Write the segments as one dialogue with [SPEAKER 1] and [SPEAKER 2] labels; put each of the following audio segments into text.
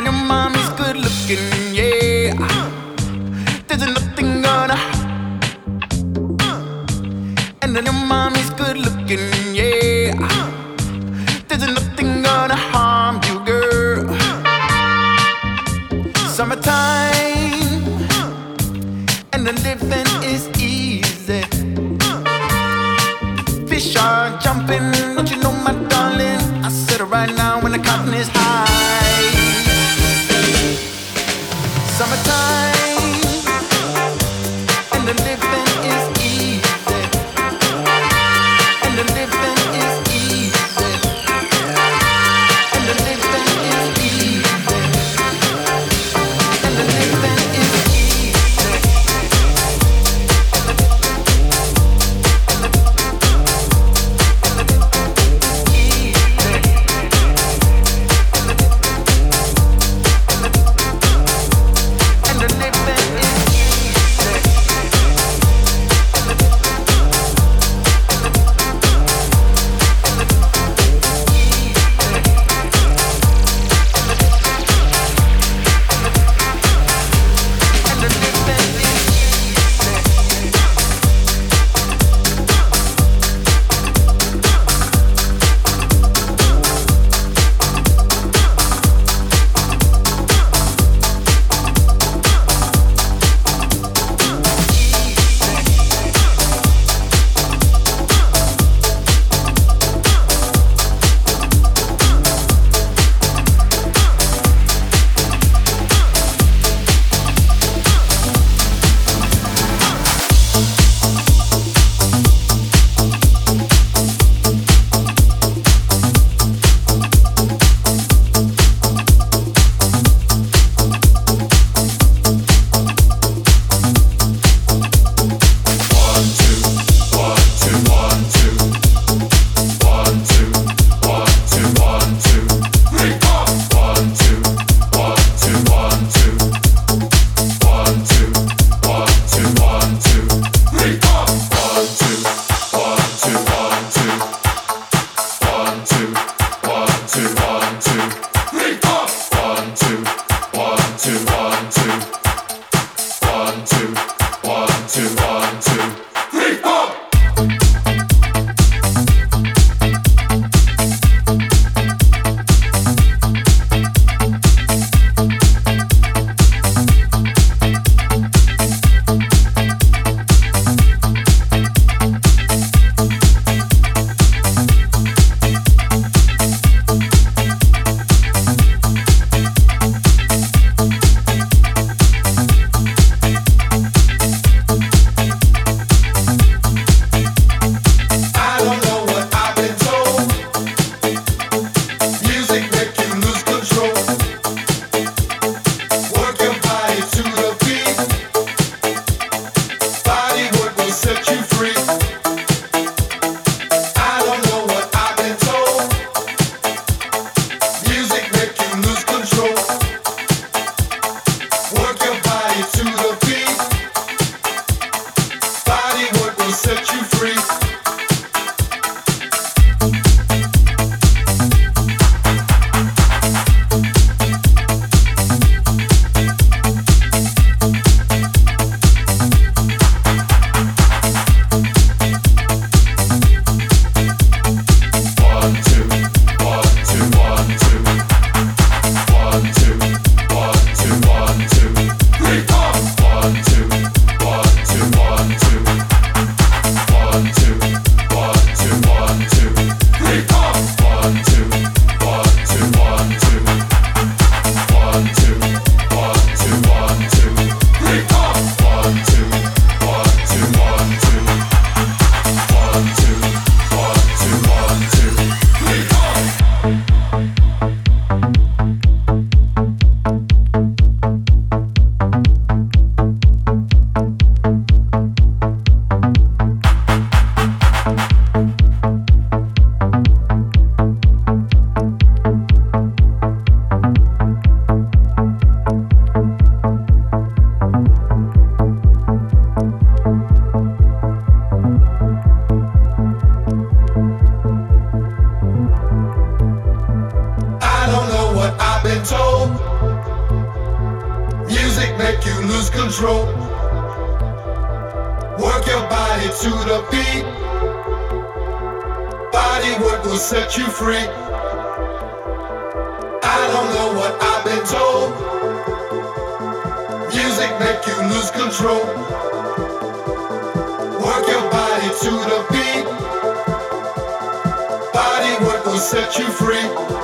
[SPEAKER 1] And your mommy's good looking, yeah. There's nothing to the beat. Body work will set you free.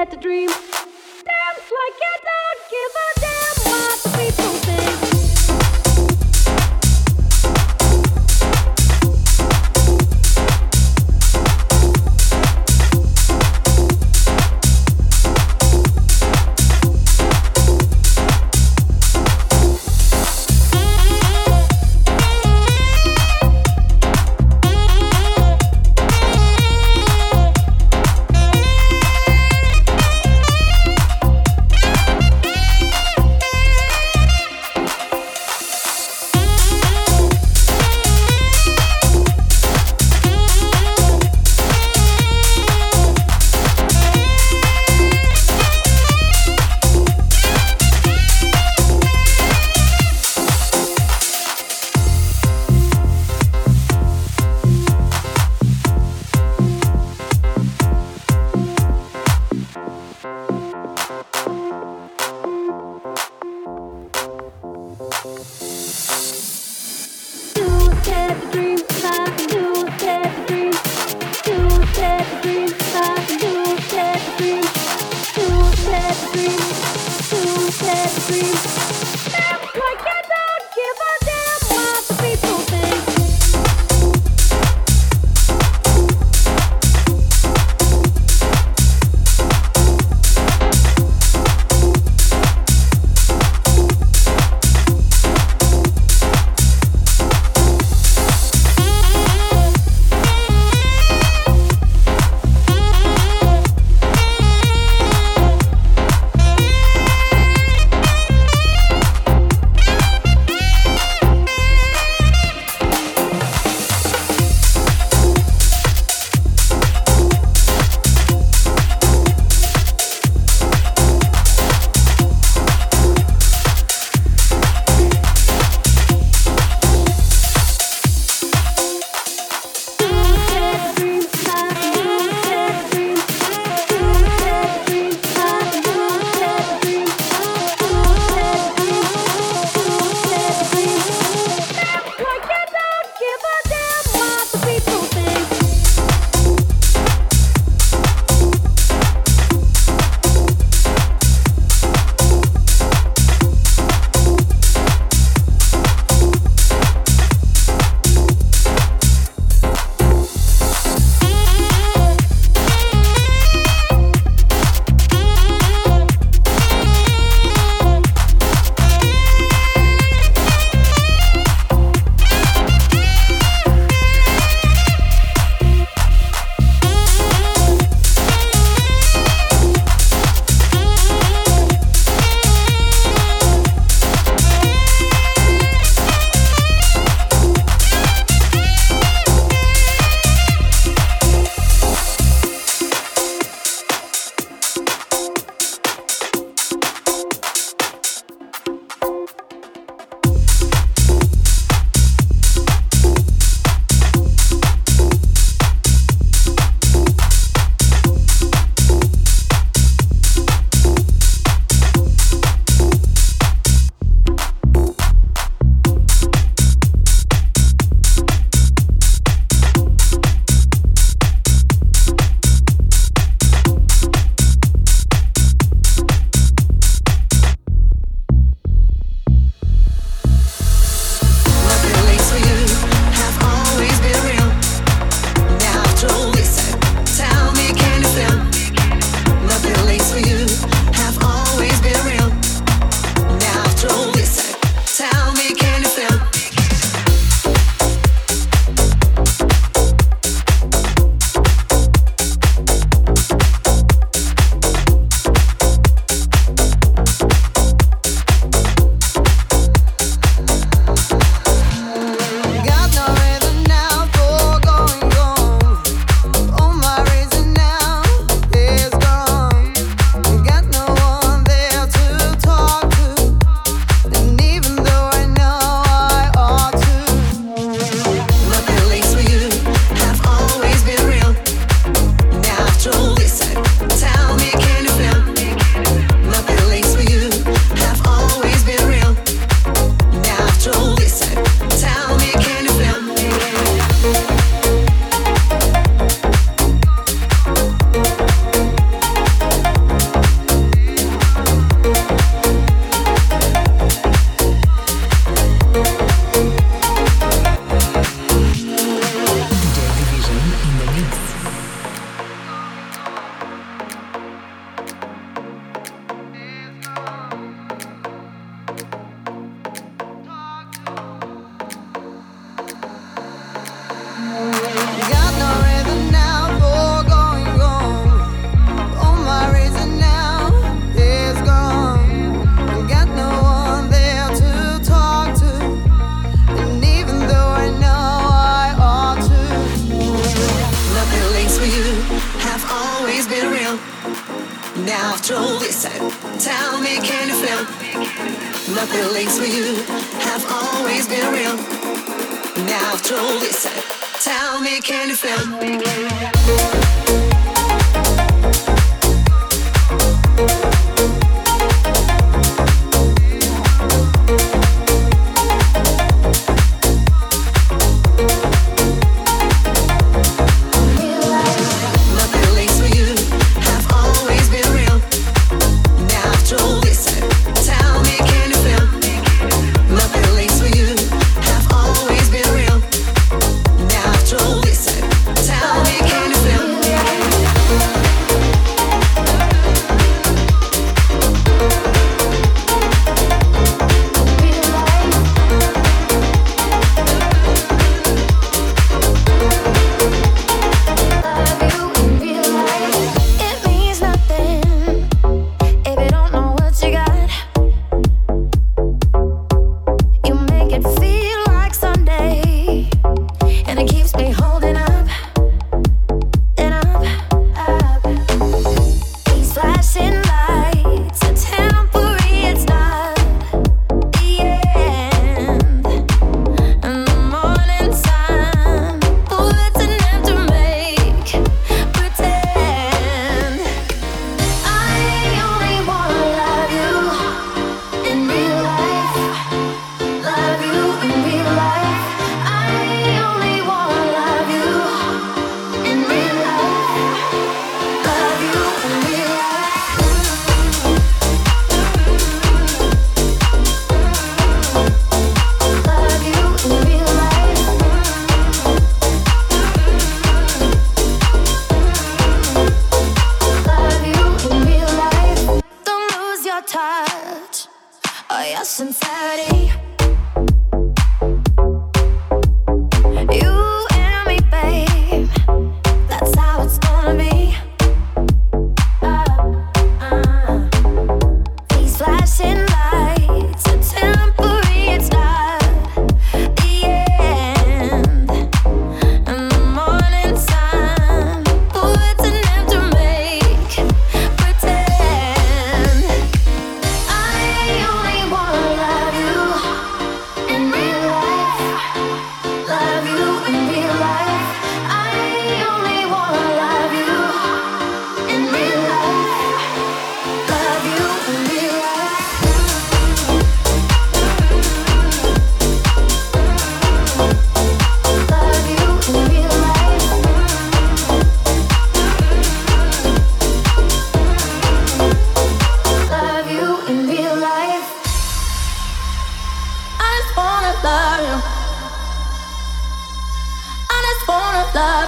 [SPEAKER 1] had the
[SPEAKER 2] dream.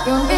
[SPEAKER 1] To your